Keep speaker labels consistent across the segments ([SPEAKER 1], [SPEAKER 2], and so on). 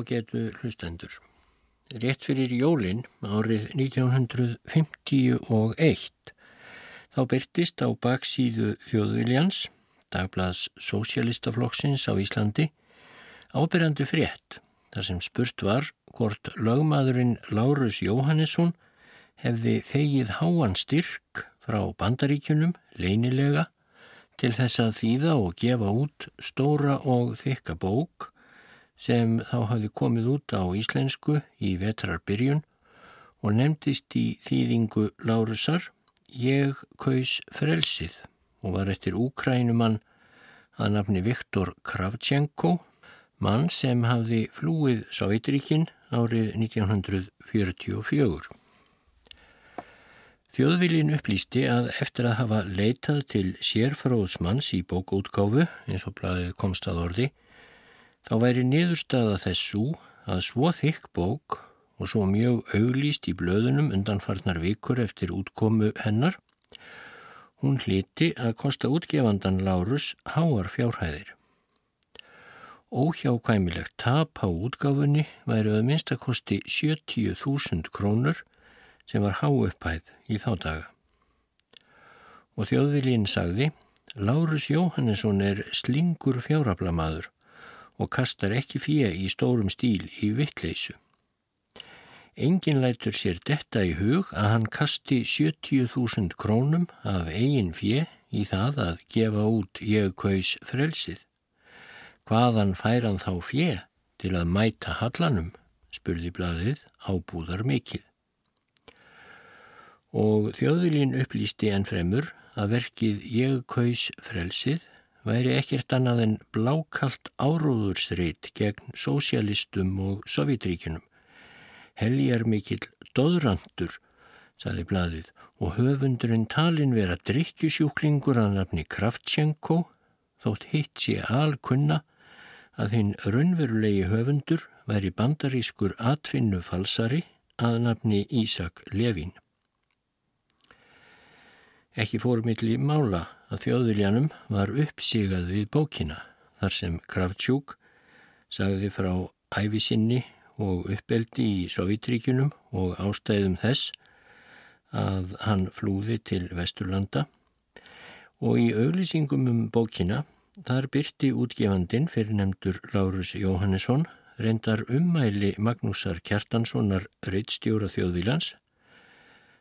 [SPEAKER 1] Ágætu hlustendur. Rétt fyrir jólinn árið 1951 þá byrtist á baksíðu þjóðviljans, dagblads Sósialistaflokksins á Íslandi, ábyrjandi frétt þar sem spurt var hvort lögmaðurinn Lárus Jóhannesson hefði þegið háan styrk frá bandaríkunum leynilega til þess að þýða og gefa út stóra og þykka bók sem þá hafði komið út á íslensku í vetrarbyrjun og nefndist í þýðingu Lárusar Ég kaus frelsið og var eftir úkrænumann að nafni Viktor Kravchenko, mann sem hafði flúið Sovjetríkin árið 1944. Þjóðvilin upplýsti að eftir að hafa leitað til sérfróðsmanns í bókútgáfu, eins og blæðið komst að orði, þá væri niðurstaða þessu að svo þykk bók og svo mjög auglýst í blöðunum undanfarnar vikur eftir útkomu hennar, hún hliti að kosta útgefandan Lárus háar fjárhæðir. Óhjákvæmilegt tap á útgáfunni væri að minnstakosti 70.000 krónur sem var háupphæð í þá daga. Og þjóðvilín sagði, Lárus Jóhannesson er slingur fjáraflamaður og kastar ekki fyrir í stórum stíl í vittleysu. Engin lætur sér detta í hug að hann kasti 70.000 krónum af eigin fyrir í það að gefa út ég kaus frelsið. Hvaðan fær hann þá fyrir til að mæta hallanum, spurði bladið ábúðar mikill. Og þjóðvilin upplýsti enn fremur að verkið ég kaus frelsið væri ekkert annað en blákalt áróðurstreit gegn sósialistum og sovjetríkinum. Heljar mikill doðrandur, saði bladið, og höfundurinn talin vera drikkjusjúklingur að nafni Kraftchenko, þótt hitt sé alkunna að hinn raunverulegi höfundur væri bandarískur atfinnu falsari að nafni Ísak Levin. Ekki fórmiðli mála að þjóðviljanum var uppsigað við bókina þar sem Kravtsjúk sagði frá æfisinni og uppeldi í Sovjetríkunum og ástæðum þess að hann flúði til Vesturlanda. Og í auglýsingum um bókina þar byrti útgefandin fyrir nefndur Lárus Jóhannesson reyndar ummæli Magnúsar Kjartanssonar reittstjóra þjóðviljans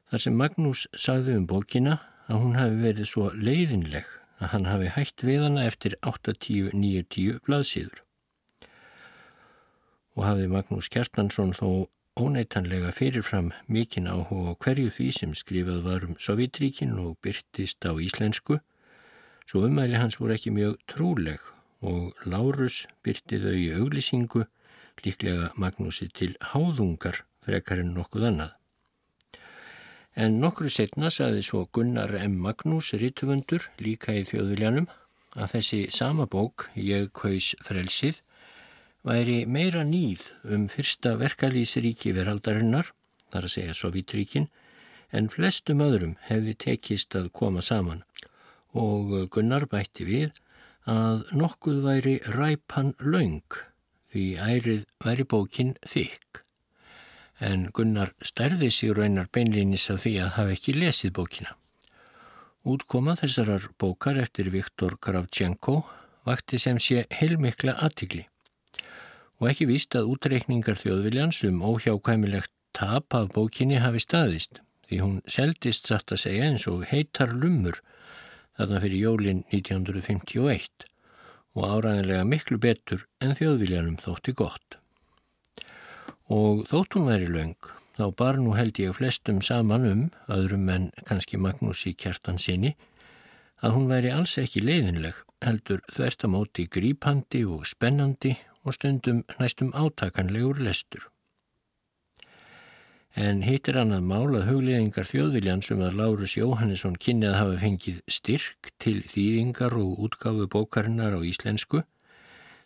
[SPEAKER 1] þar sem Magnús sagði um bókina að hún hafi verið svo leiðinleg að hann hafi hægt við hana eftir 8-10-9-10 blaðsíður. Og hafi Magnús Kjartansson þó óneitanlega fyrirfram mikinn áhuga á hverju því sem skrifað var um Sovjetríkin og byrtist á íslensku, svo umæli hans voru ekki mjög trúleg og Lárus byrti þau í auglýsingu líklega Magnúsi til háðungar frekar en nokkuð annað. En nokkru setna saði svo Gunnar M. Magnús rítufundur líka í þjóðviljanum að þessi sama bók, Ég kaus frelsið, væri meira nýð um fyrsta verkalýsiríki veraldarinnar, þar að segja Sovítríkin, en flestum öðrum hefði tekist að koma saman og Gunnar bætti við að nokkuð væri ræpan laung því ærið væri bókin þykk en Gunnar stærði sig raunar beinlýnis af því að hafa ekki lesið bókina. Útkoma þessarar bókar eftir Viktor Kravchenko vakti sem sé heilmikla aðtigli og ekki víst að útreikningar þjóðviljans um óhjákvæmilegt tap af bókinni hafi staðist því hún seldist satt að segja eins og heitar lumur þarna fyrir jólinn 1951 og áræðilega miklu betur en þjóðviljanum þótti gott og þótt hún væri laung þá bar nú held ég flestum saman um, öðrum en kannski Magnús í kjartan sinni, að hún væri alls ekki leiðinleg, heldur þvertamóti grípandi og spennandi og stundum næstum átakanlegur lestur. En hittir mál að hugliðingar þjóðviljans um að Lárus Jóhannesson kynni að hafa fengið styrk til þýðingar og útgáfu bókarinnar á íslensku,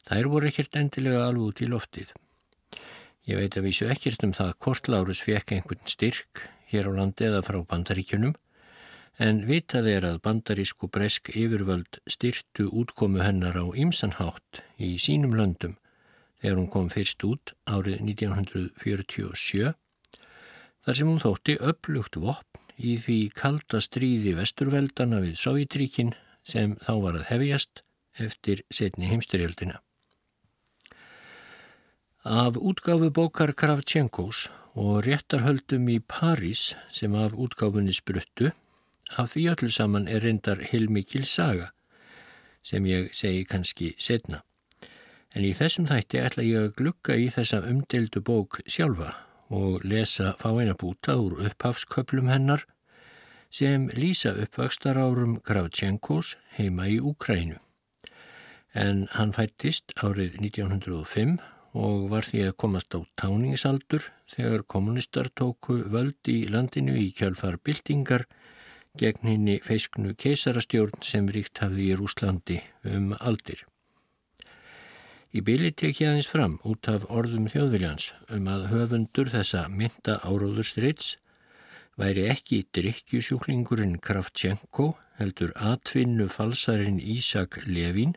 [SPEAKER 1] þær voru ekkert endilega alveg út í loftið. Ég veit að vísu ekkert um það hvort Lárus fekk einhvern styrk hér á landi eða frá bandaríkjunum en vitað er að bandarísku bresk yfirvöld styrtu útkomu hennar á ymsanhátt í sínum löndum þegar hún kom fyrst út árið 1947 þar sem hún þótti upplugt vopn í því kalda stríði vesturveldana við Sovjetríkin sem þá var að hefjast eftir setni heimstyrjöldina. Af útgáfu bókar Kravtjenkós og réttarhöldum í París sem af útgáfunni spruttu, af því öllu saman er reyndar heilmikil saga sem ég segi kannski setna. En í þessum þætti ætla ég að glukka í þessa umdeldu bók sjálfa og lesa fáina búta úr upphafsköplum hennar sem lýsa uppvakstarárum Kravtjenkos heima í Úkrænu. En hann fættist árið 1905 og var því að komast á táningsaldur þegar kommunistar tóku völd í landinu í kjálfar byltingar gegn henni feisknu keisarastjórn sem ríkt hafði í Rúslandi um aldir. Í byli tek ég aðeins fram út af orðum þjóðviljans um að höfundur þessa mynda áróðurstriðs væri ekki drikkjusjúklingurinn Kravtjenko heldur atvinnu falsarinn Ísak Levin,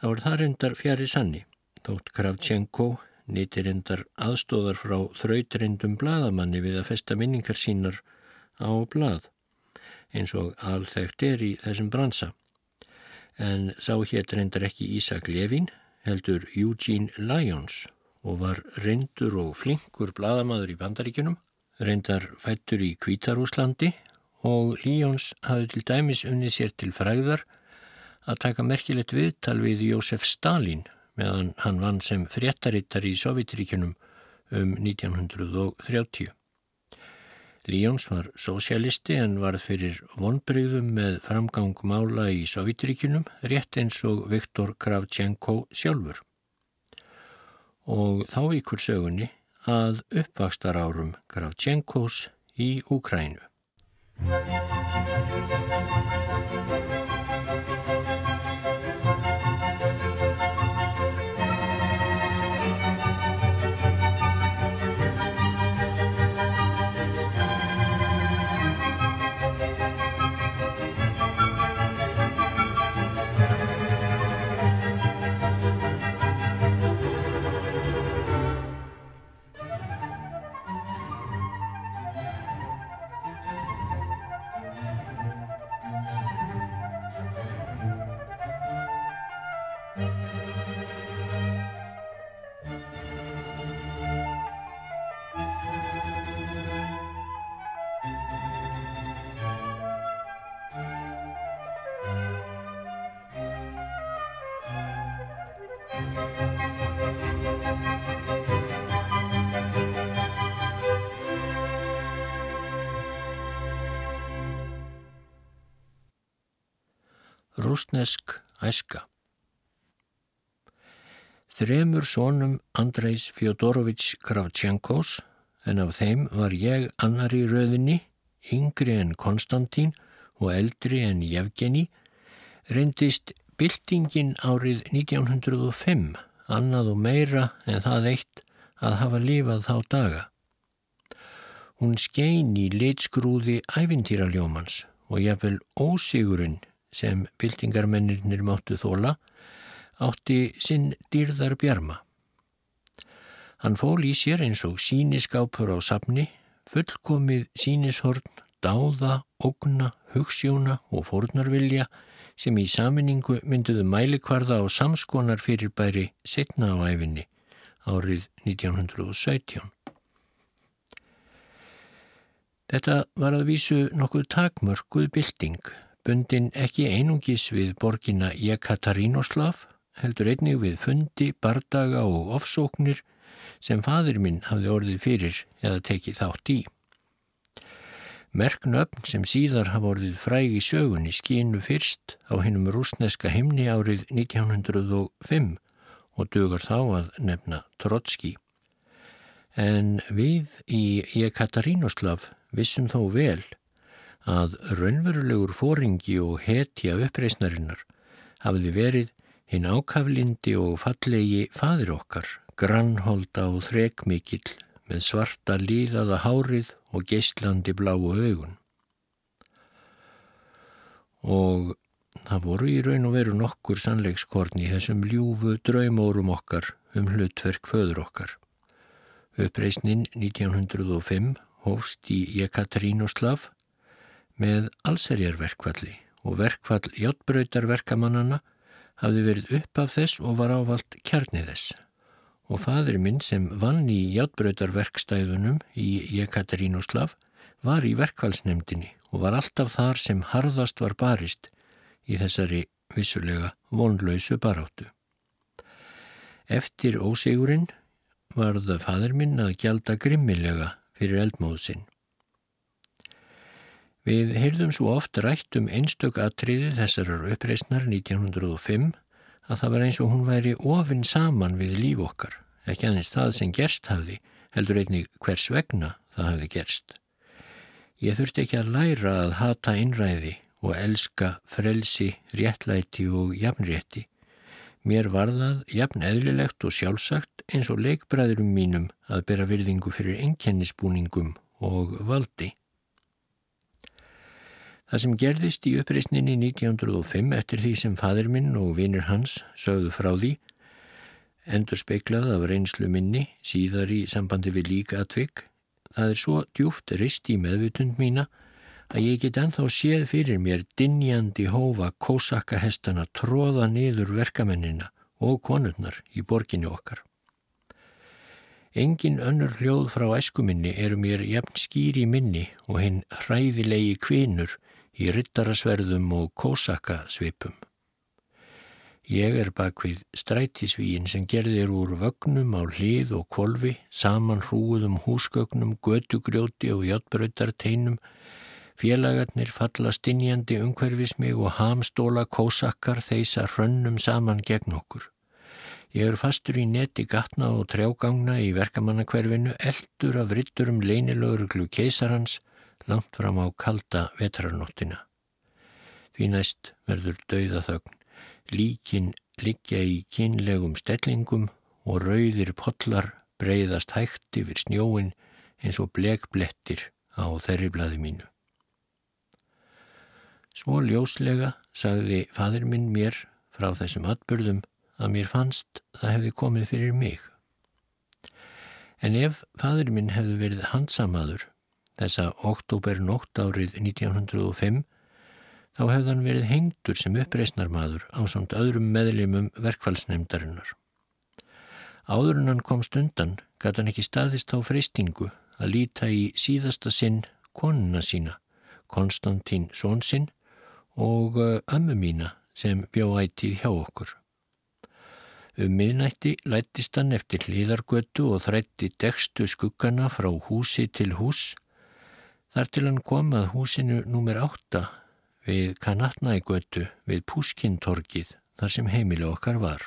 [SPEAKER 1] þá er það reyndar fjari sanni. Þótt Kravtjenko nýtir reyndar aðstóðar frá þrautrindum bladamanni við að festa minningar sínar á blad, eins og alþægt er í þessum bransa. En sá hér reyndar ekki Ísak Levin, heldur Eugene Lyons og var reyndur og flinkur bladamadur í bandaríkunum, reyndar fættur í Kvítarúslandi og Lyons hafði til dæmis unnið sér til fræðar að taka merkilegt viðtal við Jósef Stalin meðan hann vann sem fréttarittar í Sovjetríkunum um 1930. Líjóns var sósialisti en varð fyrir vonbreyðum með framgang mála í Sovjetríkinum rétt eins og Viktor Kravchenko sjálfur. Og þá vikur sögunni að uppvakstar árum Kravchenkos í Úkrænu. Rúsnesk æska Þremur sónum Andreis Fjodorovits Kravtjankós en af þeim var ég annar í rauðinni, yngri en Konstantín og eldri en Jevgeni, reyndist byltingin árið 1905 annað og meira en það eitt að hafa lifað þá daga. Hún skein í leitskrúði ævintýraljómans og jafnvel ósigurinn sem byltingarmennirnir máttu þóla átti sinn dýrðar bjarma. Hann fól í sér eins og síniskápur á sapni, fullkomið sínishorn, dáða, ógna, hugssjóna og fórnarvilja sem í saminningu mynduðu mælikvarða á samskonar fyrirbæri setna á æfinni árið 1917. Þetta var að vísu nokkuð takmörkuð bylting bundin ekki einungis við borgina Jekatarinoslav, heldur einnig við fundi, bardaga og ofsóknir sem fadur minn hafði orðið fyrir eða tekið þátt í. Merknöfn sem síðar hafa orðið fræg í sögunni skínu fyrst á hinnum rúsneska himni árið 1905 og dugar þá að nefna Trotski. En við í Jekatarinoslav vissum þó vel að raunverulegur fóringi og hetja uppreysnarinnar hafiði verið hinn ákaflindi og fallegi fadir okkar, grannholda og þrekmikill með svarta líðaða hárið og geistlandi bláu augun. Og það voru í raun og veru nokkur sannleikskorn í þessum ljúfu draumórum okkar um hlutverk föður okkar. Uppreysnin 1905 hófst í Jekatrínoslav með allserjarverkvalli og verkvall hjáttbröytarverkamannana hafði verið upp af þess og var ávalt kjarnið þess. Og fadur minn sem vann í hjáttbröytarverkstæðunum í Jekatrínoslav var í verkvallsnemdini og var alltaf þar sem harðast var barist í þessari vissulega vonlausu baráttu. Eftir ósigurinn varða fadur minn að gjalda grimmilega fyrir eldmóðsinn. Við heyrðum svo oft rætt um einstök atriði þessarar uppreysnar 1905 að það var eins og hún væri ofinn saman við líf okkar, ekki aðeins það sem gerst hafði, heldur einnig hvers vegna það hafði gerst. Ég þurfti ekki að læra að hata innræði og elska frelsi, réttlæti og jafnrétti. Mér var það jafn eðlilegt og sjálfsagt eins og leikbræðurum mínum að bera virðingu fyrir enkennisbúningum og valdi. Það sem gerðist í uppreysninni 1905 eftir því sem fadur minn og vinir hans sögðu frá því, endur speiklað af reynslu minni síðar í sambandi við líka atvik, það er svo djúft rist í meðvutund mína að ég get enþá séð fyrir mér dinjandi hófa kósakahestana tróða niður verkamennina og konurnar í borginni okkar. Engin önnur hljóð frá æskuminni eru mér jafn skýri minni og hinn hræðilegi kvinur í rittarasverðum og kósakasvipum. Ég er bak við strætisvíin sem gerðir úr vögnum á hlið og kolvi, saman hrúðum húsgögnum, götugrjóti og játbröytarteinum Félagarnir falla stinjandi umhverfis mig og hamstóla kósakkar þeisa hrönnum saman gegn okkur. Ég er fastur í neti gatna og trjágangna í verkamannakverfinu, eldur af ritturum leinilögruglu keisarhans langt fram á kalda vetrarnóttina. Því næst verður dauðathögn, líkin liggja í kynlegum stellingum og rauðir potlar breyðast hægt yfir snjóin eins og blekblettir á þerri blaði mínu. Svo ljóslega sagði fadur minn mér frá þessum atbyrðum að mér fannst það hefði komið fyrir mig. En ef fadur minn hefði verið handsamaður þessa oktober-nótt árið 1905 þá hefði hann verið hengtur sem uppreysnarmadur á samt öðrum meðlimum verkfallsnefndarinnar. Áður en hann komst undan gæti hann ekki staðist á freystingu að líta í síðasta sinn konuna sína, Konstantín Sónsinn og ömmu eh, mína sem bjá ætið hjá okkur. Um miðnætti lættist hann eftir hlýðargötu og þrætti dekstu skuggana frá húsi til hús þar til hann kom að húsinu númer 8 við Kanatnægötu við Púskintorkið þar sem heimili okkar var.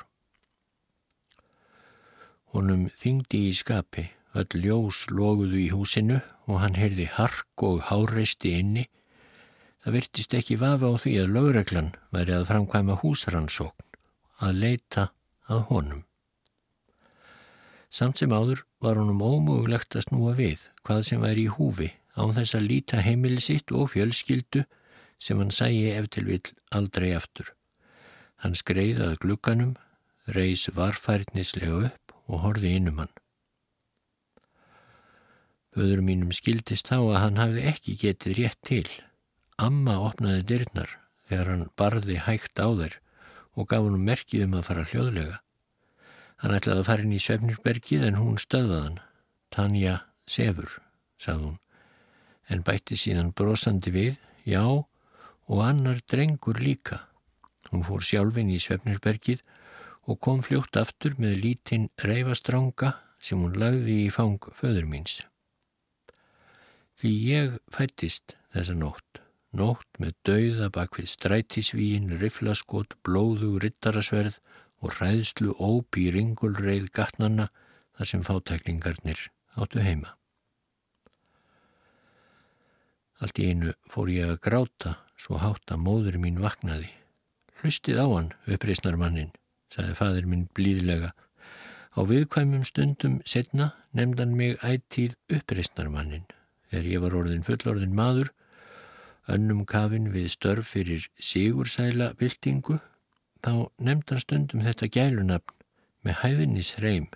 [SPEAKER 1] Honum þingdi í skapi, öll ljós loguðu í húsinu og hann heyrði hark og háreisti inni Það virtist ekki vafa á því að lögreglan væri að framkvæma húsrannsókn, að leita að honum. Samt sem áður var honum ómögulegt að snúa við hvað sem væri í húfi án þess að líta heimilisitt og fjölskyldu sem hann sæi eftir vil aldrei aftur. Hann skreiðað glukkanum, reys varfærnislega upp og horfi innum hann. Öður mínum skildist þá að hann hafði ekki getið rétt til Amma opnaði dyrnar þegar hann barði hægt á þær og gaf hann merkið um að fara hljóðlega. Hann ætlaði að fara inn í Svefnirbergið en hún stöðvað hann. Tanja sefur, sagði hún, en bætti síðan brosandi við, já, og annar drengur líka. Hún fór sjálfin í Svefnirbergið og kom fljótt aftur með lítinn reyfastranga sem hún lagði í fang föður míns. Því ég fættist þessa nótt nótt með dauða bak við strætisvíin, riflaskot, blóðu, rittarasverð og ræðslu óp í ringulreið gatnanna þar sem fátæklingarnir áttu heima. Allt í einu fór ég að gráta svo hátt að móður mín vaknaði. Hlustið á hann, uppreysnar mannin, sagði fadur minn blíðlega. Á viðkvæmum stundum setna nefndan mig ættíð uppreysnar mannin. Þegar ég var orðin fullorðin maður önnum kafin við störf fyrir sigursæla byltingu, þá nefndan stundum þetta gælunafn með hæðinis hreim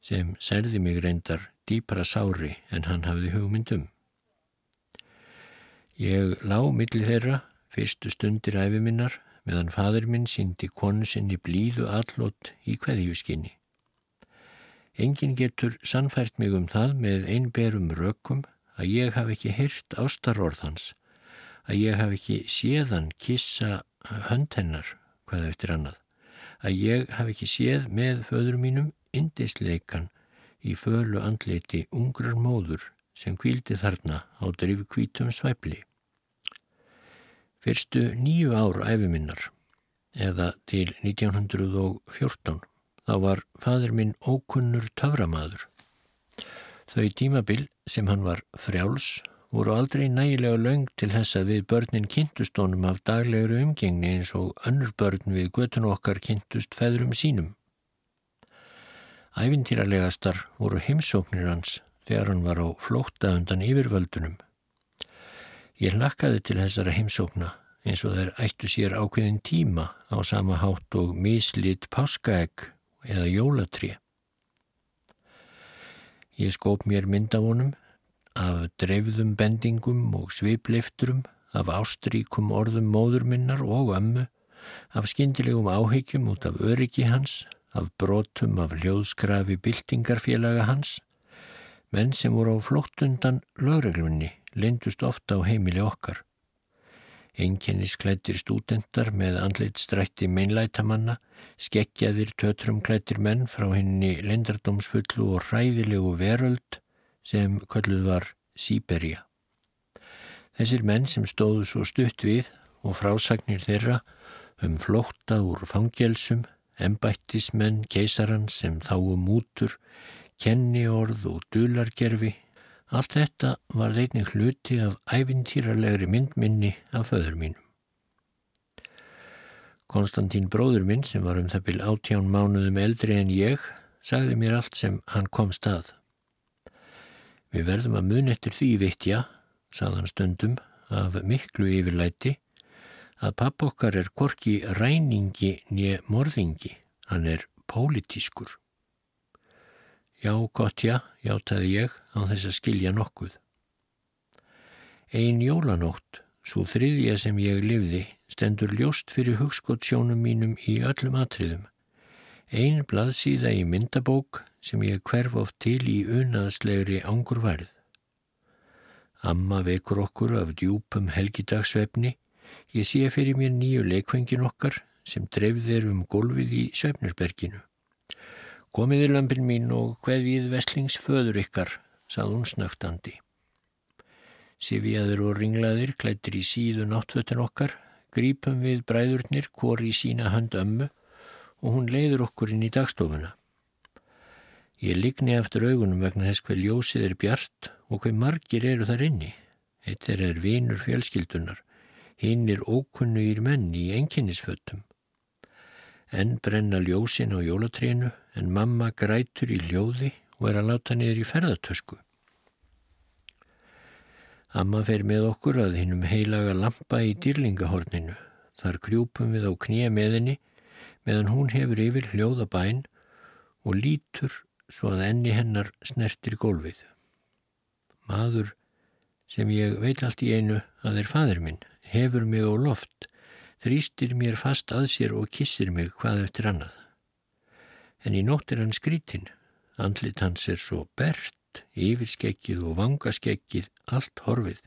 [SPEAKER 1] sem særði mig reyndar dýpra sári en hann hafði hugmyndum. Ég lá millir þeirra fyrstu stundir æfi minnar meðan fadur minn síndi konu sinni blíðu allot í kveðjuskinni. Engin getur sannfært mig um það með einberum rökum að ég hafi ekki hyrt ástarorðans, að ég hafi ekki séðan kissa hönd hennar, hvað eftir annað, að ég hafi ekki séð með föður mínum indisleikan í fölu andleiti ungrar móður sem kvíldi þarna á drifkvítum svæpli. Fyrstu nýju ár æfiminnar, eða til 1914, þá var fadur minn ókunnur töframaður. Þau tímabil sem hann var frjáls voru aldrei nægilega laung til þess að við börnin kynntustónum af dagleguru umgengni eins og önnur börn við götun okkar kynntust feðrum sínum. Ævintýralegastar voru heimsóknir hans þegar hann var á flótta undan yfirvöldunum. Ég lakkaði til þessara heimsókna eins og þær ættu sér ákveðin tíma á sama hátt og mislit páskaegg eða jólatrí. Ég skóp mér myndavonum af dreifðum bendingum og sviplifturum, af ástríkum orðum móðurminnar og ömmu, af skindilegum áhyggjum út af öryggi hans, af brotum af hljóðskrafi byltingarfélaga hans, menn sem voru á flóttundan lögreglunni lindust ofta á heimili okkar. Einkennisklættir stúdendar með andleitt strætti meinlætamanna, skekkjaðir tötrumklættir menn frá henni lindardómsfullu og hræðilegu veröld sem kölluð var Sýberja. Þessir menn sem stóðu svo stutt við og frásagnir þeirra um flótta úr fangelsum, embættismenn, keisarans sem þáu mútur, kenniorð og dulargerfi Allt þetta var einnig hluti af æfintýralegri myndminni af föður mínum. Konstantín bróður minn sem var um það byrj átján mánuðum eldri en ég sagði mér allt sem hann kom stað. Við verðum að mun eftir því vittja, sagðan stundum, af miklu yfirlæti, að papp okkar er korki ræningi nýja morðingi, hann er pólitískur. Já, gott já, játaði ég á þess að skilja nokkuð. Einn jólanótt, svo þriðja sem ég livði, stendur ljóst fyrir hugskottsjónum mínum í öllum atriðum. Einn blaðsíða í myndabók sem ég hverf oft til í unaðslegri ángurværið. Amma vekur okkur af djúpum helgidagsvefni. Ég sé fyrir mér nýju leikvengin okkar sem dreifðir um gólfið í Svefnirberginu. Komiði lampin mín og hveðið veslingsföður ykkar, sað hún snögtandi. Sifjaður og ringlaðir klættir í síðu náttfötun okkar, grípum við bræðurnir hvori í sína hönd ömmu og hún leiður okkur inn í dagstofuna. Ég ligni eftir augunum vegna þess hver ljósið er bjart og hver margir eru þar inni. Eitt er er vinur fjölskyldunar, hinn er ókunnugir menn í enginnisfötum. En brenna ljósin á jólatrénu en mamma grætur í ljóði og er að láta niður í ferðartösku. Amma fer með okkur að hinnum heilaga lampa í dýrlingahorninu. Þar krjúpum við á knýja með henni meðan hún hefur yfir hljóðabæn og lítur svo að enni hennar snertir gólfið. Maður sem ég veit allt í einu að er fadur minn hefur mig á loft þrýstir mér fast að sér og kissir mig hvað eftir annað. En í nótt er hann skrítinn, andlit hans er svo bert, yfirskekkið og vangaskekkið, allt horfið.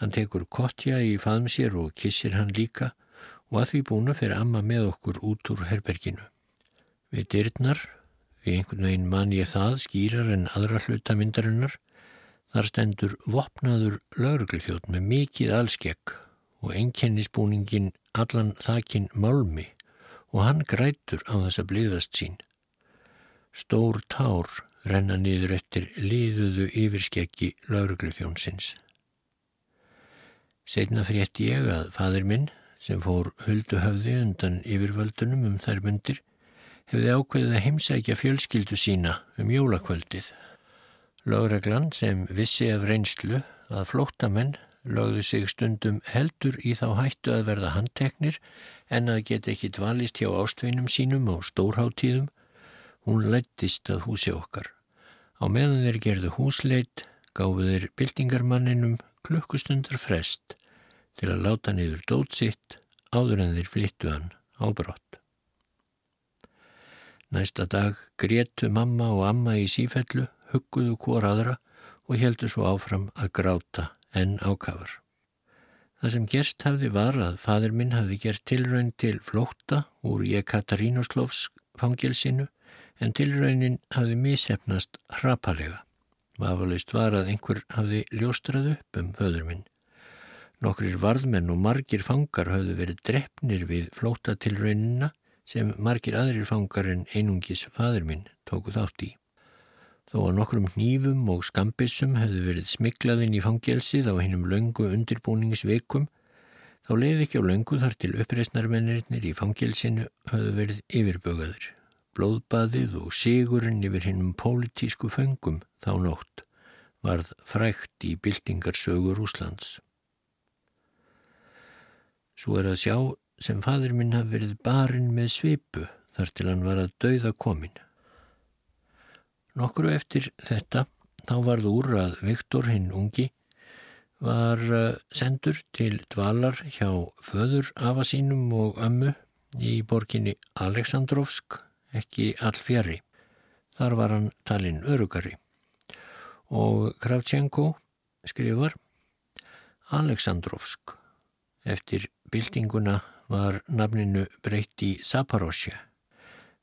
[SPEAKER 1] Hann tekur kottja í faðum sér og kissir hann líka og að því búna fyrir amma með okkur út úr herberginu. Við dyrnar, við einhvern veginn man ég það skýrar en aðra hluta myndarinnar, þar stendur vopnaður lauruglufjótt með mikið allskekk og enkennisbúningin allan þakin málmi og hann grætur á þess að bliðast sín. Stór tár renna niður eftir liðuðu yfirskeggi lauruglufjónsins. Segna frétt ég að fadur minn, sem fór huldu höfði undan yfirvöldunum um þær myndir, hefði ákveðið að heimsækja fjölskyldu sína um jólakvöldið. Láreglan sem vissi af reynslu að flóttamenn lögðu sig stundum heldur í þá hættu að verða handteknir en að geta ekki dvalist hjá ástvinum sínum á stórháttíðum, hún lættist að húsi okkar. Á meðan þeir gerðu húsleit gáfu þeir byltingarmanninum klukkustundar frest til að láta niður dótsitt áður en þeir flyttu hann á brott. Næsta dag grétu mamma og amma í sífellu, hugguðu hvora aðra og heldu svo áfram að gráta en ákafar. Það sem gerst hafði var að fadur minn hafði gert tilraun til flótta úr ég Katarínoslovs fangilsinu en tilraunin hafði mishefnast hrapalega. Vafalust var að einhver hafði ljóstrað upp um föður minn. Nokkrir varðmenn og margir fangar hafðu verið drefnir við flótatilraunina sem margir aðrir fangar en einungis fadur minn tóku þátt í. Þó að nokkrum hnífum og skambissum hefðu verið smiklaðinn í fangelsið á hinnum löngu undirbúningsveikum þá leiði ekki á löngu þar til uppreysnarmennirinnir í fangelsinu hafðu verið yfirbögaður. Blóðbaðið og sigurinn yfir hinnum pólitísku föngum þá nótt varð frækt í byltingarsögur Úslands. Svo er að sjá sem fadur minn hafði verið barinn með svipu þar til hann var að dauða komin. Nokkru eftir þetta þá varð úr að Viktor hinn ungi var eh, sendur til dvalar hjá föður afa sínum og ömmu í borginni Aleksandrovsk, ekki allfjari. Þar var hann talinn örugari. Og Kravchenko skrifar Aleksandrovsk eftir Bildinguna var nafninu breytt í Zaporosja.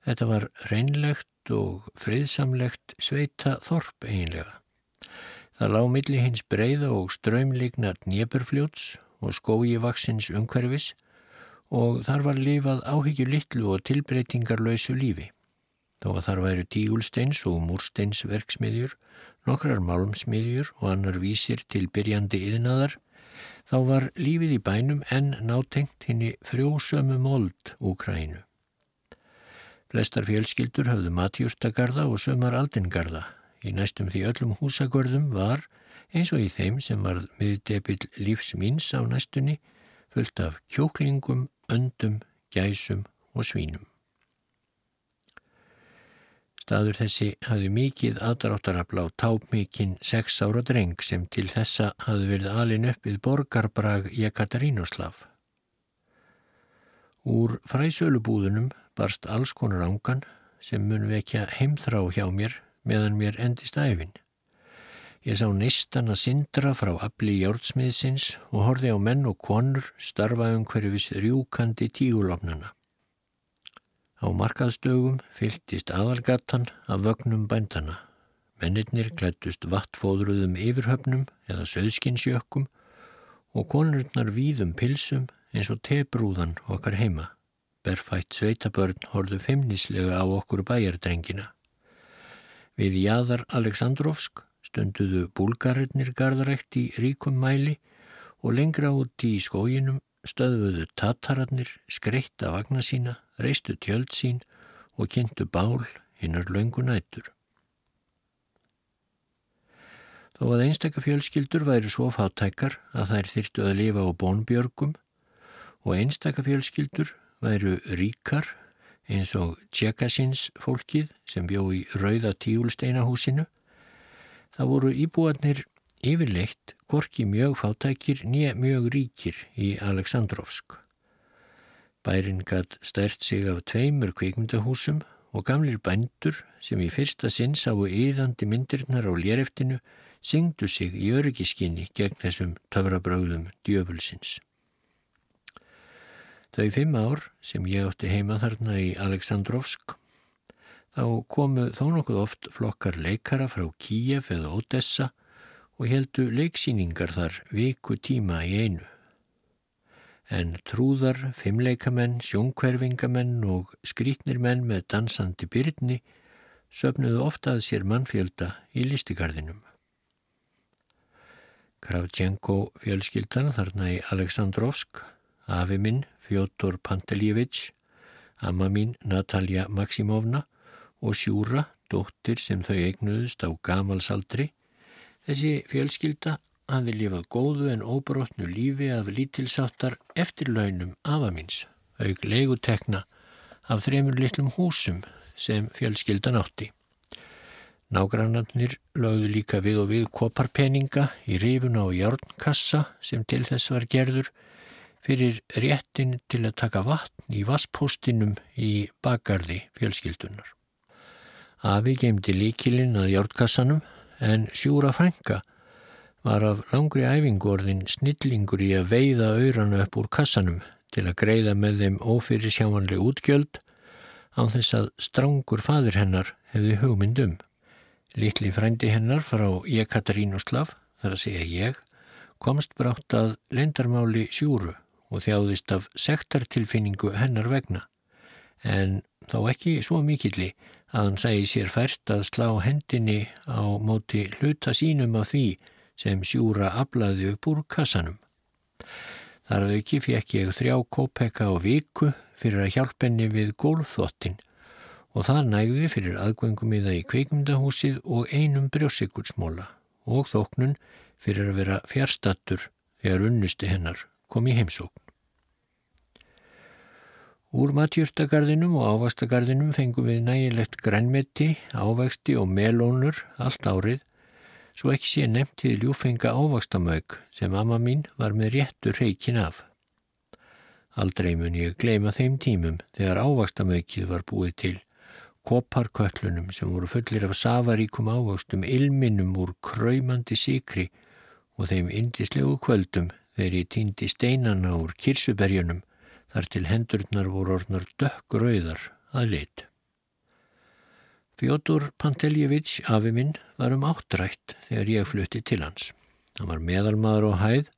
[SPEAKER 1] Þetta var reynlegt og friðsamlegt sveita þorp eiginlega. Það lág milli hins breyða og ströymligna dnjeburfljóts og skói vaksins umhverfis og þar var lifað áhyggju litlu og tilbreytingarlausu lífi. Þó að þar væru tígulsteins og múrsteinsverksmiðjur, nokkrar málmsmiðjur og annar vísir til byrjandi yðnaðar Þá var lífið í bænum enn nátengt henni frjósömu mold Úkrænu. Flestar fjölskyldur hafðu matjúrtagarða og sömar aldingarða. Í næstum því öllum húsagörðum var, eins og í þeim sem var miðdebill lífs míns á næstunni, fullt af kjóklingum, öndum, gæsum og svínum. Staður þessi hafði mikið aðdráttarafla á tápmikinn sex ára dreng sem til þessa hafði verið alin upp við borgarbrag Jekatarínoslav. Úr fræsölubúðunum barst alls konar ángan sem mun vekja heimþrá hjá mér meðan mér endist æfin. Ég sá neistan að syndra frá afli jórnsmiðsins og horfi á menn og konur starfa um hverju viss rjúkandi tígulofnana. Á markaðstögum fyltist aðalgatan af vögnum bændana. Mennirnir klættust vattfóðruðum yfirhöfnum eða söðskinsjökkum og konurnar víðum pilsum eins og tebrúðan okkar heima. Berfætt sveitabörn horðu feimnislega á okkur bæjardrengina. Við Jæðar Aleksandrovsk stunduðu búlgarinnir gardarækt í ríkum mæli og lengra út í skóginum stöðuðu tatararnir skreitt af vagna sína, reistu tjöld sín og kynntu bál hinnar löngu nætur. Þó að einstakka fjölskyldur væri svo fátækar að þær þyrtu að lifa á bónbjörgum og einstakka fjölskyldur væru ríkar eins og tjekasins fólkið sem bjó í rauða tíulsteinahúsinu, það voru íbúarnir yfirleitt gorki mjög fátækir nýja mjög ríkir í Aleksandrovsk. Bærin gatt stært sig af tveimur kvikmyndahúsum og gamlir bændur sem í fyrsta sinn sáu yðandi myndirnar á léreftinu syngdu sig í öryggiskinni gegn þessum töfrabröðum djöfulsins. Þau fimm ár sem ég átti heima þarna í Aleksandrovsk þá komu þó nokkuð oft flokkar leikara frá Kíjef eða Odessa og heldu leiksýningar þar viku tíma í einu. En trúðar, fimmleikamenn, sjónkverfingamenn og skrítnir menn með dansandi byrni söfnuðu oftað sér mannfjölda í listigarðinum. Kravchenko fjölskyldan þarna í Aleksandrovsk, afi minn Fjótor Panteljevits, amma mín Natalja Maksimovna og Sjúra, dóttir sem þau eignuðust á gamalsaldri, Þessi fjölskylda hafði lifað góðu en óbrotnu lífi af lítilsáttar eftirlaunum afamins, auk leigutekna af þremur litlum húsum sem fjölskyldan átti. Nágrannarnir lögðu líka við og við koparpeninga í rifun á járnkassa sem til þess var gerður fyrir réttin til að taka vatn í vaspóstinum í bakarði fjölskyldunar. Afi gemdi líkilinn að járnkassanum en sjúra frænka var af langri æfingorðin snillingur í að veiða auðrana upp úr kassanum til að greiða með þeim ófyrir sjámanlega útgjöld án þess að strángur fadur hennar hefði hugmyndum. Littli frændi hennar frá Jekaterínuslav, þar að segja ég, komst brátt að lendarmáli sjúru og þjáðist af sektartilfinningu hennar vegna. En þá ekki svo mikilli að hann segi sér fært að slá hendinni á móti hluta sínum af því sem sjúra aflaði upp úr kassanum. Þar að auki fekk ég þrjá kópeka á viku fyrir að hjálpenni við gólfþottin og það nægði fyrir aðgöngum í það í kveikmyndahúsið og einum brjósikursmóla og þóknun fyrir að vera fjärstattur þegar unnusti hennar kom í heimsókn. Úr matjúrtagarðinum og ávastagarðinum fengum við nægilegt grænmeti, ávexti og melónur allt árið svo ekki sé nefnt til ljúfenga ávastamög sem amma mín var með réttur reikin af. Aldrei mun ég gleima þeim tímum þegar ávastamögið var búið til, koparköllunum sem voru fullir af safaríkum ávastum, ilminum úr kræmandi síkri og þeim indislegu kvöldum þegar ég týndi steinana úr kirsuberjunum þar til hendurnar voru orðnar dökkrauðar að lit. Fjótur Panteljevits, afi minn, var um áttrætt þegar ég flutti til hans. Hann var meðalmaður og hæð,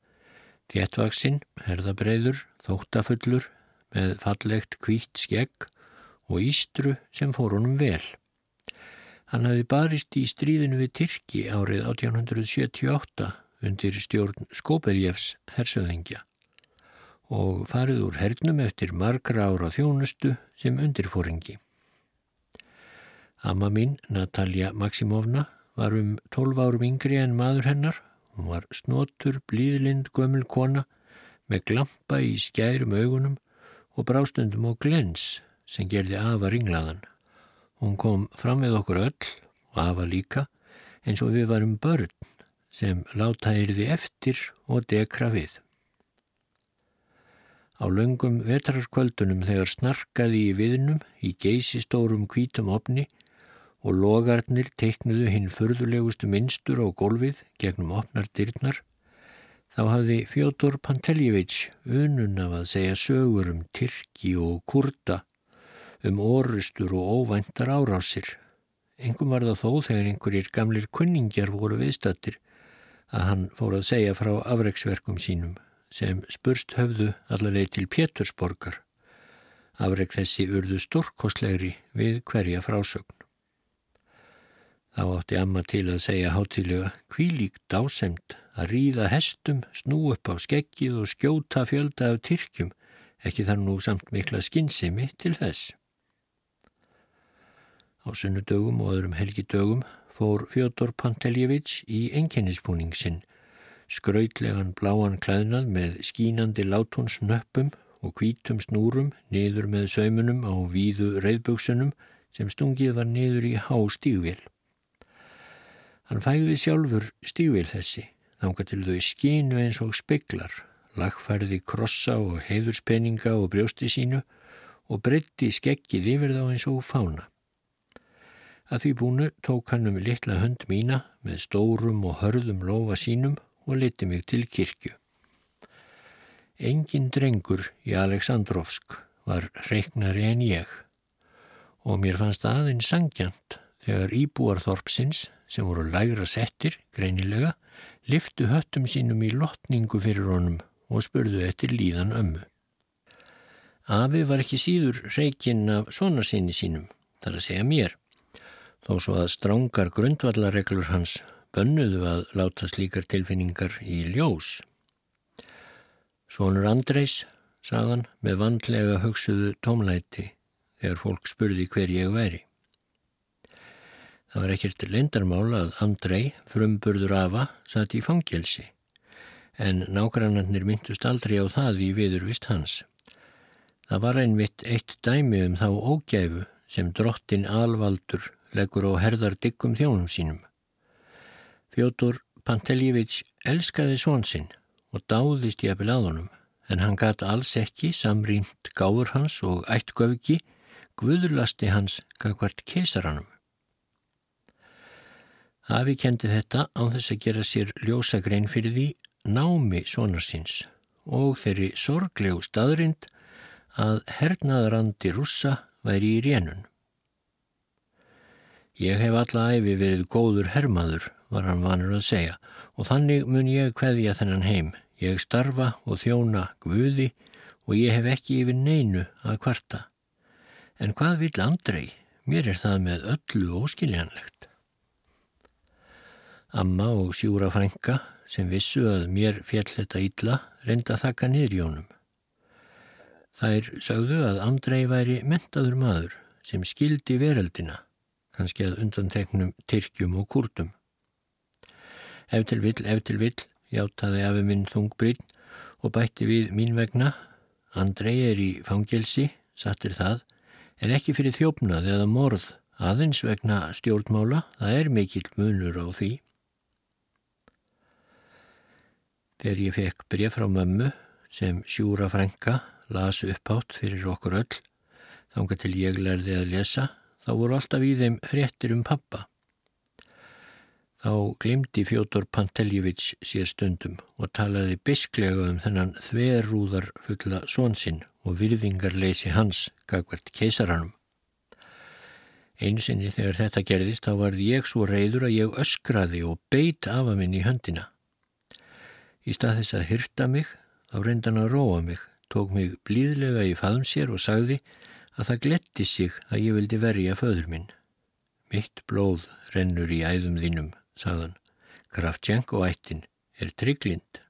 [SPEAKER 1] þéttvaksinn, herðabreiður, þóttafullur, með fallegt kvítt skegg og ístru sem fór honum vel. Hann hafi barist í stríðinu við Tyrki árið 1878 undir stjórn Skopeljefs hersöðingja og farið úr hernum eftir margra ára þjónustu sem undirfóringi. Amma mín, Natalja Maximovna, var um 12 árum yngri en maður hennar. Hún var snotur, blíðlind, gömul kona með glampa í skærum augunum og brástundum og glens sem gerði afa ringlaðan. Hún kom fram með okkur öll og afa líka eins og við varum börn sem láta yrði eftir og dekra við. Á löngum vetrarkvöldunum þegar snarkaði í viðnum í geysistórum kvítum opni og logarnir teiknuðu hinn förðulegustu minnstur á gólfið gegnum opnar dyrnar, þá hafði Fjótor Panteljevits unun af að segja sögur um Tyrki og Kurta, um orustur og óvæntar árásir. Engum var það þó þegar einhverjir gamlir kunningjar voru viðstattir að hann fór að segja frá afreiksverkum sínum sem spurst höfðu allaveg til Pétursborgar. Afreik þessi urðu stórkostlegri við hverja frásögn. Þá átti amma til að segja hátilega kvílík dásemt að ríða hestum, snú upp á skeggið og skjóta fjölda af tyrkjum, ekki þar nú samt mikla skinnsemi til þess. Á sunnudögum og öðrum helgidögum fór Fjótor Panteljevits í enkennispúning sinn, skrautlegan bláan klæðnað með skínandi látónsnöppum og kvítum snúrum niður með saumunum á víðu reyðböksunum sem stungið var niður í há stígvél. Hann fæði sjálfur stífil þessi, þánga til þau skínu eins og speklar, lagfærði krossa og heiðurspenninga og brjósti sínu og breytti skeggið yfir þá eins og fána. Að því búinu tók hann um litla hönd mína með stórum og hörðum lofa sínum og leti mig til kirkju. Engin drengur í Aleksandrovsk var reiknari en ég og mér fannst aðeins sangjant þegar íbúarþorpsins sem voru lægra settir, greinilega, liftu höttum sínum í lotningu fyrir honum og spurðu eftir líðan ömmu. Afi var ekki síður reikinn af svona sinni sínum, þar að segja mér, þó svo að strángar grundvallareglur hans bönnuðu að láta slíkar tilfinningar í ljós. Sónur Andreis, sagðan, með vandlega hugsuðu tómlæti þegar fólk spurði hver ég væri. Það var ekkert leindarmál að Andrei, frumburður afa, satt í fangelsi, en nágrannarnir myndust aldrei á það í viðurvist hans. Það var einmitt eitt dæmi um þá ógæfu sem drottin alvaldur leggur á herðar diggum þjónum sínum. Fjótur Panteljevits elskaði svonsinn og dáðist ég að bilaðunum en hann gæti alls ekki samrýmt gáfur hans og ættgöfki guðurlasti hans gangvart kesaranum. Afi kendi þetta án þess að gera sér ljósagrein fyrir því námi svonarsins og þeirri sorglegu staðrind að hernaðarandi rússa væri í rénun. Ég hef alla æfi verið góður hermaður, var hann vanur að segja, og þannig mun ég hveðja þennan heim. Ég starfa og þjóna guði og ég hef ekki yfir neinu að kvarta. En hvað vil Andrei? Mér er það með öllu óskiljanlegt. Amma og sjúra frænka sem vissu að mér fjall þetta ítla reynda þakka honum. Þær sögðu að Andrei væri mentaður maður sem skildi veröldina, kannski að undanteknum Tyrkjum og Kurtum. Ef til vill, ef til vill, játaði afi minn þungbrinn og bætti við mín vegna. Andrei er í fangelsi, sattir það, en ekki fyrir þjófnað eða morð, aðeins vegna stjórnmála, það er mikill munur á því. Þegar ég fekk bref frá mömmu sem sjúra frænka las upphátt fyrir okkur öll, þángar til ég lærði að lesa, þá voru alltaf í þeim fréttir um pappa. Þá glimti Fjótor Panteljevits sér stundum og talaði bisklega um þennan þverúðar fulla svonsinn og virðingarleysi hans gagvert keisaranum. Einu sinni þegar þetta gerðist þá varði ég svo reyður að ég öskraði og beit af að minn í höndina. Í stað þess að hyrta mig þá reyndan að róa mig tók mig blíðlega í faðum sér og sagði að það gletti sig að ég vildi verja föður minn. Mitt blóð rennur í æðum þínum, sagðan. Kravtjenko ættin er trygglind.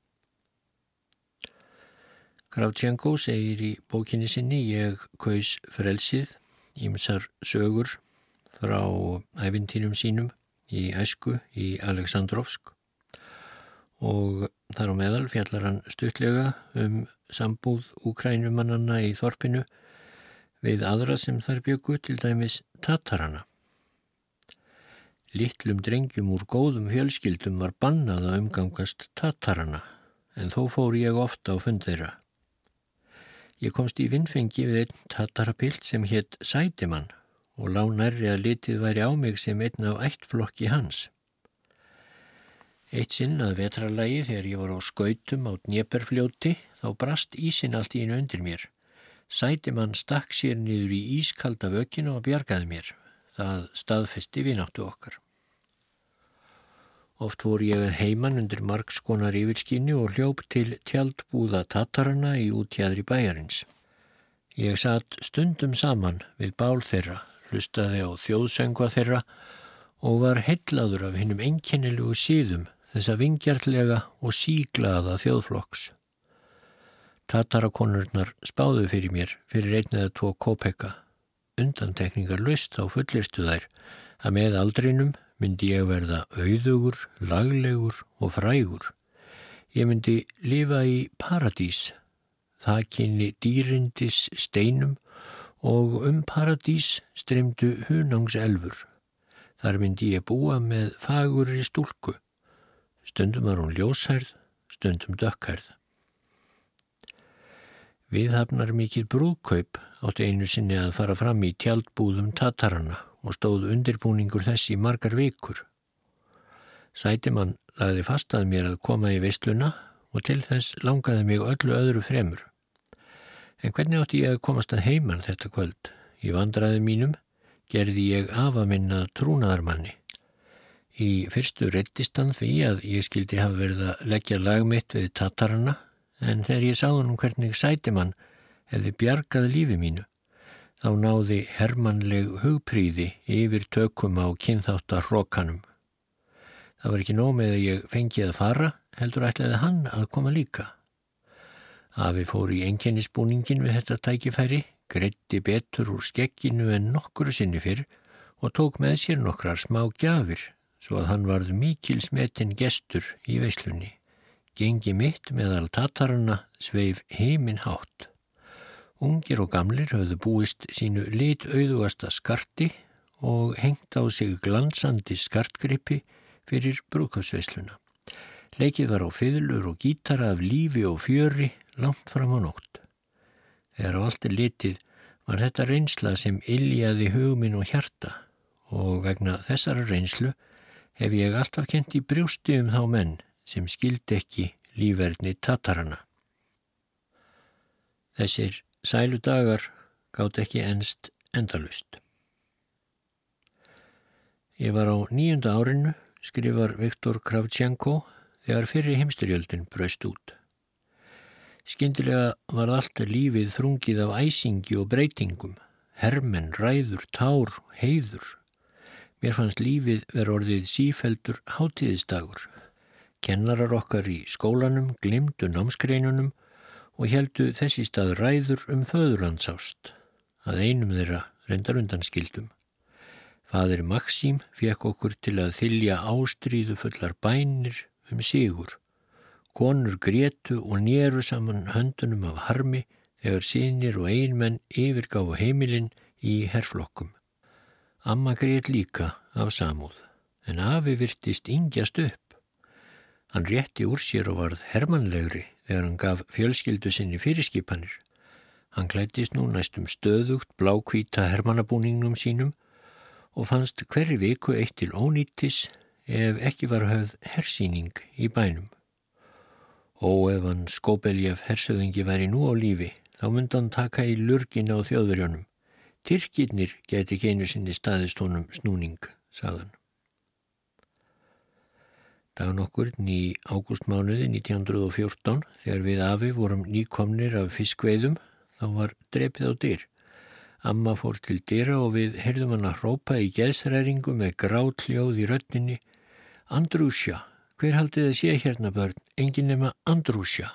[SPEAKER 1] Kravtjenko segir í bókinni sinni ég kaus frelsið, ímsar sögur frá æfintýnum sínum í æsku í Aleksandrovsk og þar á meðal fjallar hann stuttlega um sambúð úkrænumannanna í Þorpinu við aðra sem þar byggu til dæmis Tatarana. Littlum drengjum úr góðum fjölskyldum var bannað að umgangast Tatarana en þó fór ég ofta á fund þeirra. Ég komst í vinnfengi við einn Tatarapilt sem hétt Sætimann og lá nærri að litið væri á mig sem einn af ættflokki hans. Eitt sinn að vetralagi þegar ég var á skautum á Dnieperfljóti þá brast ísin allt í einu undir mér. Sætimann stakk sér niður í ískalda vökinu og bjargaði mér. Það staðfesti vináttu okkar. Oft voru ég að heiman undir margskonar yfirskínu og hljóp til tjaldbúða tatarana í útjæðri bæjarins. Ég satt stundum saman við bál þeirra, hlustaði á þjóðsöngva þeirra og var hellaður af hinnum enkennilugu síðum þessa vingjartlega og síglaða þjóðflokks. Tatarakonurnar spáðu fyrir mér fyrir einn eða tvo kópeka. Undantekningar löst á fullirstu þær að með aldrinum myndi ég verða auðugur, laglegur og frægur. Ég myndi lifa í paradís, það kynni dýrindis steinum og um paradís streymdu hunangselfur. Þar myndi ég búa með fagur í stúlku. Stundum var hún ljóshærð, stundum dökkhærð. Viðhafnar mikið brúðkaup átti einu sinni að fara fram í tjaldbúðum tatarana og stóð undirbúningur þess í margar vikur. Sætimann lagði fast að mér að koma í veistluna og til þess langaði mig öllu öðru fremur. En hvernig átti ég að komast að heiman þetta kvöld? Í vandraði mínum gerði ég afaminnað trúnaðarmanni. Í fyrstu reyttistan því að ég skildi hafa verið að leggja lagmitt við tatarana en þegar ég sáð hann hvernig sætimann hefði bjargað lífi mínu, þá náði hermanleg hugpríði yfir tökum á kynþáttar hrókanum. Það var ekki nómið að ég fengi að fara, heldur ætlaði hann að koma líka. Afi fór í enginnisbúningin við þetta tækifæri, greitti betur úr skekkinu en nokkuru sinni fyrr og tók með sér nokkrar smá gjafir, svo að hann varð mikil smetinn gestur í veislunni gengi mitt meðal tatarana sveif heiminn hátt Ungir og gamlir höfðu búist sínu lit auðugasta skarti og hengt á sig glansandi skartgrippi fyrir brúkafsveisluna. Leikið var á fiðlur og gítara af lífi og fjöri langt fram á nótt. Þegar á allt er litið var þetta reynsla sem illjaði hugminn og hjarta og vegna þessara reynslu hef ég alltaf kent í brjústi um þá menn sem skildi ekki lífverðni tatarana. Þessir sælu dagar gátt ekki enst endalust. Ég var á nýjunda árinu, skrifar Viktor Kravchenko, þegar fyrir heimsturjöldin braust út. Skyndilega var allt lífið þrungið af æsingi og breytingum, hermen, ræður, tár, heiður. Mér fannst lífið verið orðið sífeldur hátíðistagur. Kennarar okkar í skólanum glimtu námskreinunum og heldu þessi stað ræður um föðurlandsást, að einum þeirra reyndar undan skildum. Fadir Maxím fekk okkur til að þylja ástríðu fullar bænir um sigur. Konur grétu og néru saman höndunum af harmi þegar sínir og einmenn yfirgáfu heimilinn í herflokkum. Amma grét líka af samúð, en afi virtist yngjast upp. Hann rétti úr sér og varð hermanlegri þegar hann gaf fjölskyldu sinni fyrirskipanir. Hann klættist nú næstum stöðugt blákvíta hermanabúningnum sínum og fannst hverju viku eitt til ónýttis ef ekki var höfð hersýning í bænum. Og ef hann skópeljaf hersöðingi væri nú á lífi, þá myndi hann taka í lurgin á þjóðverjónum. Tyrkirnir geti ekki einu sinni staðist honum snúning, sagðan. Dagan okkur í ágústmánuði 1914, þegar við afi vorum nýkomnir af fiskveiðum, þá var drepið á dyr. Amma fór til dyra og við heyrðum hann að hrópa í geðsræringu með grátljóð í röttinni. Andrúsja, hver haldið að sé hérna börn, engin nema Andrúsja.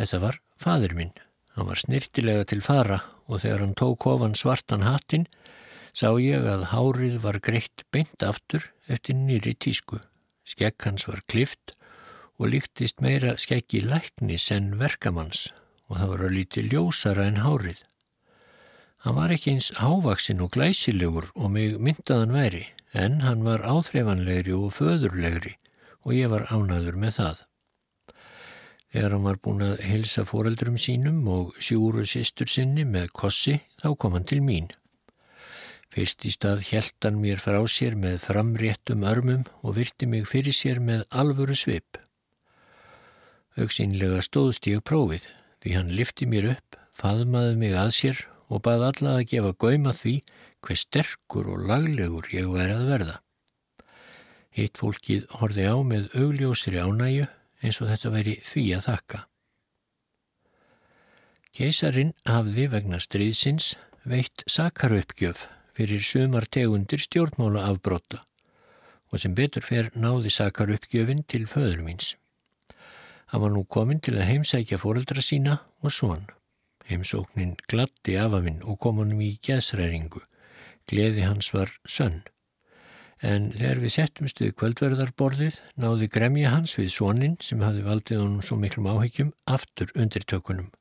[SPEAKER 1] Þetta var fadur minn. Hann var snirtilega til fara og þegar hann tók ofan svartan hattin sá ég að hárið var greitt beint aftur eftir nýri tísku. Skekk hans var klift og líktist meira skekki læknis en verkamanns og það var að líti ljósara en hárið. Hann var ekki eins hávaksinn og glæsilegur og mig myndaðan væri, en hann var áþreifanlegri og föðurlegri og ég var ánaður með það. Þegar hann var búin að hilsa foreldrum sínum og sjúru sýstur sinni með kossi, þá kom hann til mín. Fyrst í stað hann mér frá sér með framréttum örmum og virti mig fyrir sér með alvöru svip. Auksínlega stóðst ég prófið, því hann lifti mér upp, faðmaði mig að sér og bað alla að gefa gauma því hver sterkur og laglegur ég væri að verða. Hitt fólkið horfi á með augljósri ánæju eins og þetta veri því að þakka. Keisarin hafði vegna stríðsins veitt sakarauppgjöf fyrir sumar tegundir stjórnmála afbrotta og sem betur fer náði sakarauppgjöfin til föður míns. Hann var nú komin til að heimsækja fóreldra sína og svon. Heimsóknin glatti af að minn og kom honum í gæðsræringu. Gleði hans var sönn. En þegar við settumst við kvöldverðarborðið náði gremja hans við svonin sem hafi valdið honum svo miklum áhyggjum aftur undir tökunum.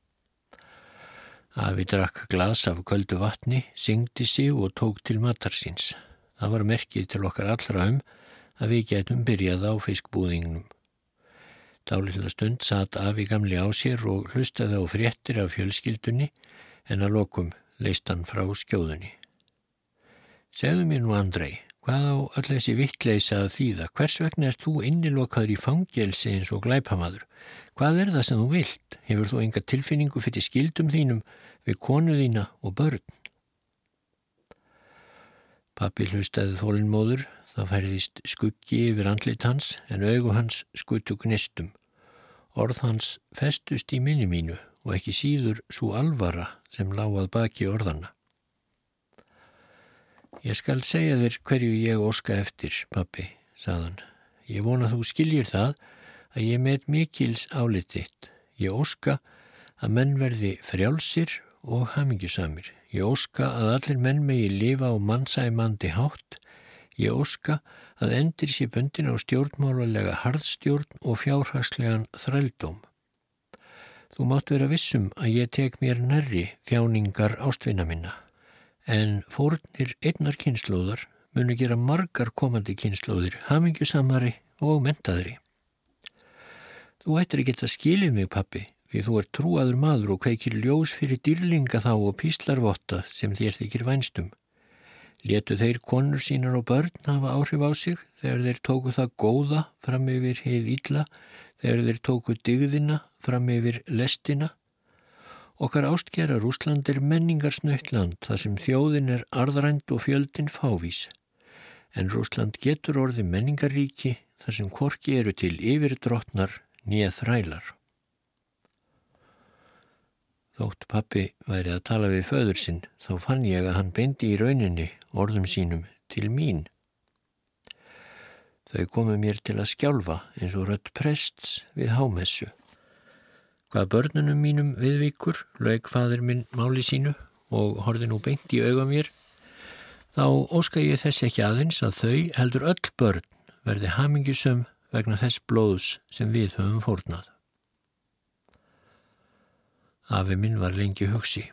[SPEAKER 1] Afi drakk glas af kvöldu vatni, syngdi sig og tók til matarsins. Það var merkið til okkar allra um að við getum byrjað á fiskbúðingnum. Dálitla stund satt Afi gamli á sér og hlustaði á fréttir af fjölskyldunni en að lokum leist hann frá skjóðunni. Segðu mér nú Andrei, hvað á öll þessi vittleisa að þýða? Hvers vegna er þú innilokaður í fangelsi eins og glæpamadur? Hvað er það sem þú vilt? Hefur þú enga tilfinningu fyrir skildum þínum við konu þína og börn? Pappi hlustaði þólinnmóður Það færðist skuggi yfir andlit hans en augu hans skuttu gnistum. Orð hans festust í minni mínu og ekki síður svo alvara sem láað baki orðana. Ég skal segja þér hverju ég óska eftir, pappi, saðan. Ég vona þú skiljir það að ég með mikils álititt. Ég óska að menn verði frjálsir og hamingjusamir. Ég óska að allir menn megi lifa á mannsæmandi hátt Ég óska að endir sér bundin á stjórnmálulega harðstjórn og fjárhagslegan þrældóm. Þú mátt vera vissum að ég tek mér nærri þjáningar ástvinna minna, en fórnir einnar kynnslóðar munu gera margar komandi kynnslóðir, hamingjusamari og mentaðri. Þú ættir ekki að skilja mig, pappi, því þú er trúaður maður og kveikir ljós fyrir dýrlinga þá og píslarvotta sem þér þykir vænstum. Letu þeir konur sínar og börn hafa áhrif á sig þegar þeir tóku það góða fram yfir heið ítla, þegar þeir tóku digðina fram yfir lestina. Okkar ástgjara Rúsland er menningarsnöytland þar sem þjóðin er arðrænt og fjöldin fávís. En Rúsland getur orði menningaríki þar sem korki eru til yfir drottnar nýja þrælar. Þótt pappi væri að tala við föður sinn þá fann ég að hann beindi í rauninni orðum sínum til mín. Þau komu mér til að skjálfa eins og rött prests við hámessu. Hvað börnunum mínum viðvíkur lög fadur minn máli sínu og horfi nú beint í auga mér, þá óska ég þess ekki aðeins að þau heldur öll börn verði hamingisum vegna þess blóðs sem við höfum fórnað. Afi minn var lengi hugsi.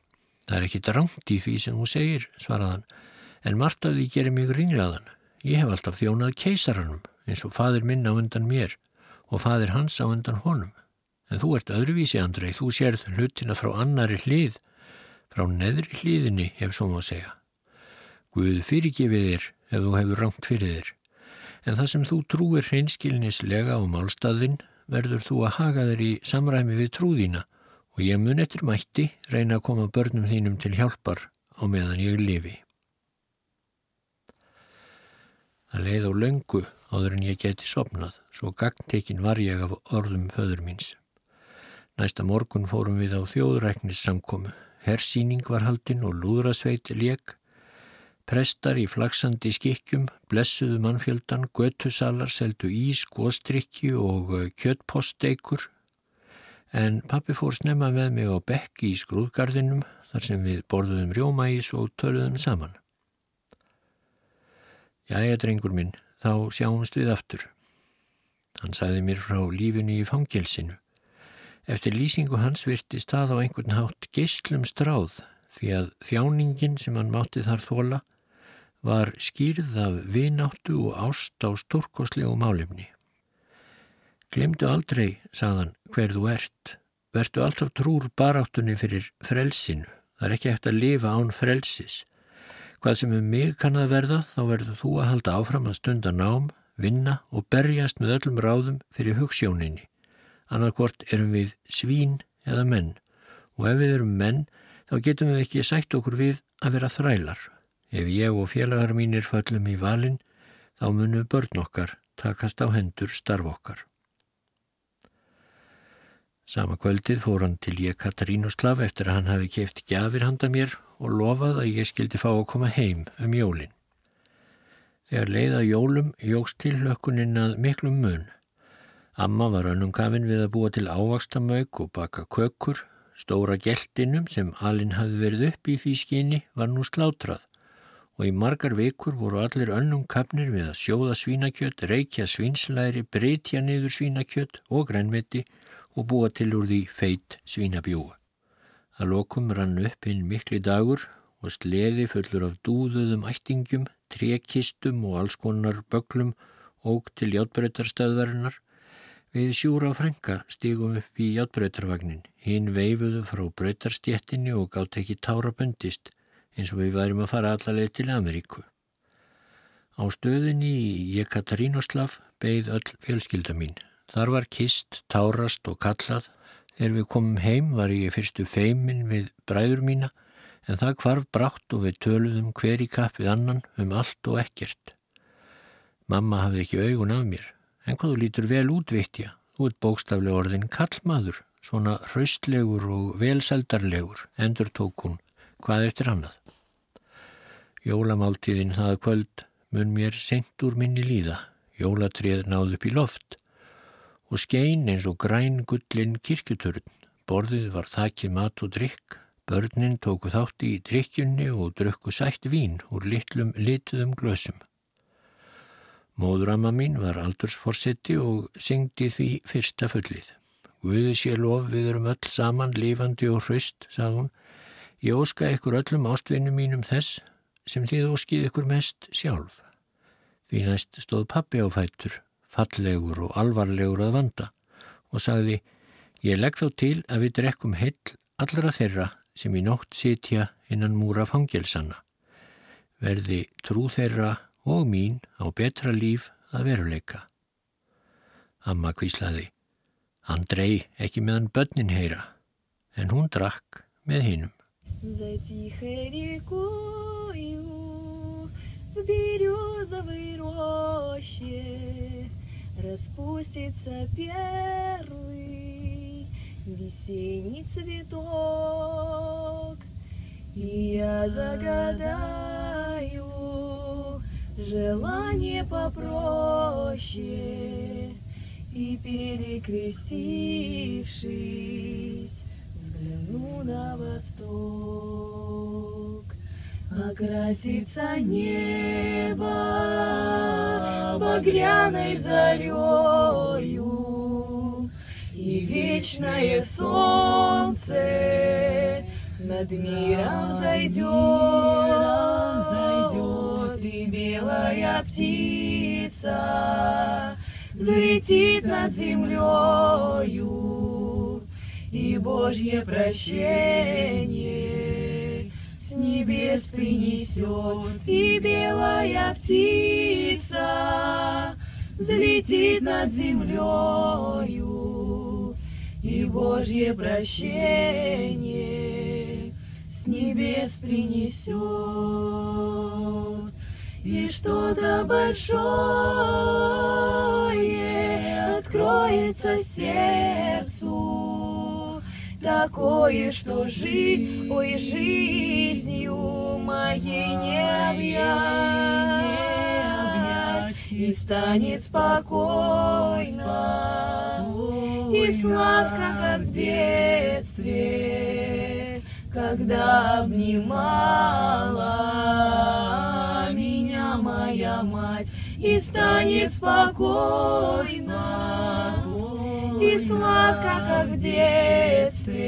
[SPEAKER 1] Það er ekki drangt í því sem hún segir, svaraðan, en því gerir mig ringlaðan. Ég hef alltaf þjónað keisaranum eins og fadir minn á undan mér og fadir hans á undan honum. En þú ert öðruvísi, Andrei, þú sérð hlutina frá annari hlið, frá neðri hlýðinni, ef svo má segja. Guð fyrirgefið þér ef þú hefur rangt fyrir þér. En það sem þú trúir hreinskilnislega á málstaðinn verður þú að haga þér í samræmi við trúðína og ég mun eftir mætti reyna að koma börnum þínum til hjálpar á meðan ég lifi. Það leið á löngu áður en ég geti sopnað, svo gagntekin var ég af orðum föður míns. Næsta morgun fórum við á þjóðræknis samkomu. Hersýning var haldinn og lúðrasveit leik. Prestar í flaksandi skikkjum, blessuðu mannfjöldan, götusalar, seldu ís, góstrykki og eh, kjöttposteikur. En pappi fór snemma með mig á bekki í skrúðgarðinum þar sem við borðuðum rjómaís og töluðum saman. Jæja, drengur minn, þá sjáumst við aftur. Hann sagði mér frá lífinu í fangilsinu. Eftir lýsingu hans virti stað á einhvern hátt geyslum stráð því að þjáningin sem hann mátti þar þóla var skýrð af vináttu og ást á stórkoslegu málefni. Glemdu aldrei, sagðan, hver þú ert. Vertu alltaf trúr baráttunni fyrir frelsinu. Það er ekki eftir að lifa án frelsis. Hvað sem um mig kann að verða þá verður þú að halda áfram að stunda nám, vinna og berjast með öllum ráðum fyrir hugssjóninni. Annarkvort erum við svín eða menn og ef við erum menn þá getum við ekki sætt okkur við að vera þrælar. Ef ég og félagar mínir föllum í valin þá munum börn okkar takast á hendur starf okkar. Sama kvöldið fór hann til ég Katarínuslav eftir að hann hafi keift gjafir handa mér og lofað að ég skildi fá að koma heim um jólinn. Þegar leiða jólum jógst til hlökkuninn að miklum mun. Amma var önnum kafin við að búa til ávakstamög og baka kökur. Stóra geltinum sem alinn hafði verið upp í því skinni var nú slátrað og í margar vikur voru allir önnum kafnir við að sjóða svínakjött, reykja svínslæri, breytja niður svínakjött og grænmeti og búa til úr því feit svínabjúa. Að lokum rann upp hinn mikli dagur og sleði fullur af dúðuðum ættingum, trekistum og alls konar böglum og til játbreytarstöðvarinnar. Við sjúra frænka stígum upp í játbreytarvagnin, hinn veifuðu frá breytarstjettinni og gátt ekki tára böndist eins og við værim að fara allarleið til Ameríku. Á stöðinni í Jekatarínoslav beigð öll fjölskylda mín. Þar var kist, tárast og kallað Þegar við komum heim var ég fyrstu feimin við bræður mína en það kvarf brátt og við töluðum hver í kapp við annan um allt og ekkert. Mamma hafði ekki augun af mér, en hvað þú lítur vel útvittja, þú ert bókstaflega orðin kallmaður, svona hraustlegur og velseldarlegur, endur tók hún, hvað eftir annað. Jólamáltíðin það kvöld mun mér sendt úr minni líða, jólatrið náð upp í loft og skein eins og græn gullin kirkjuturn. Borðið var þakkið mat og drikk. Börnin tóku þátti í drikkjunni og drukku sætt vín úr litlum lituðum glösum. Móðuramma mín var aldursforsetti og syngdi því fyrsta fullið. Guði sé lof við erum öll saman, lifandi og hraust, sað hún. Ég óska ykkur öllum ástvinnum mínum þess sem þið óskið ykkur mest sjálf. Því næst stóð pappi á fættur, fallegur og alvarlegur að vanda og sagði Ég legg þá til að við drekkum heill allra þeirra sem í nótt sitja innan múra fangelsanna. Verði trú þeirra og mín á betra líf að veruleika. Amma kvíslaði. Hann drey ekki meðan börnin heyra, en hún drakk með hinnum.
[SPEAKER 2] За тихой рекою в березовой роще Распустится первый весенний цветок И я загадаю желание попроще И перекрестившись взгляну на восток. Окрасится небо багряной зарею, И вечное солнце над миром зайдет, белая птица взлетит над землею, и Божье прощение с небес принесет, и белая птица взлетит над землею, и Божье прощение с небес принесет, и что-то большое откроется сердцу, такое, что жи, ой, жизнью моей не объять, и станет спокойно, и сладко, как в детстве, когда обнимала и станет спокойно, и сладко, как в детстве,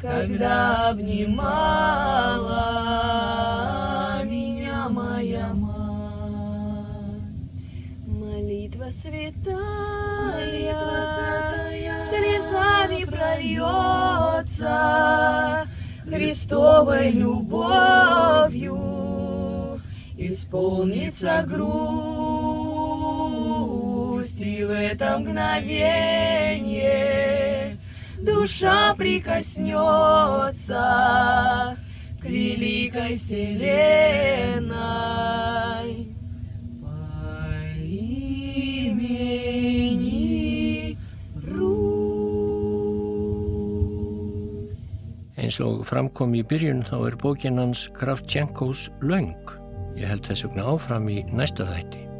[SPEAKER 2] когда обнимала меня моя мать. Молитва святая, слезами прольется Христовой любовью, исполнится грусть, и в это мгновение душа прикоснется к великой вселенной. По имени Русь.
[SPEAKER 1] Eins og framkom í byrjun þá er bókin hans Kraftchenkos löng. Ég held þess vegna áfram í næsta þætti.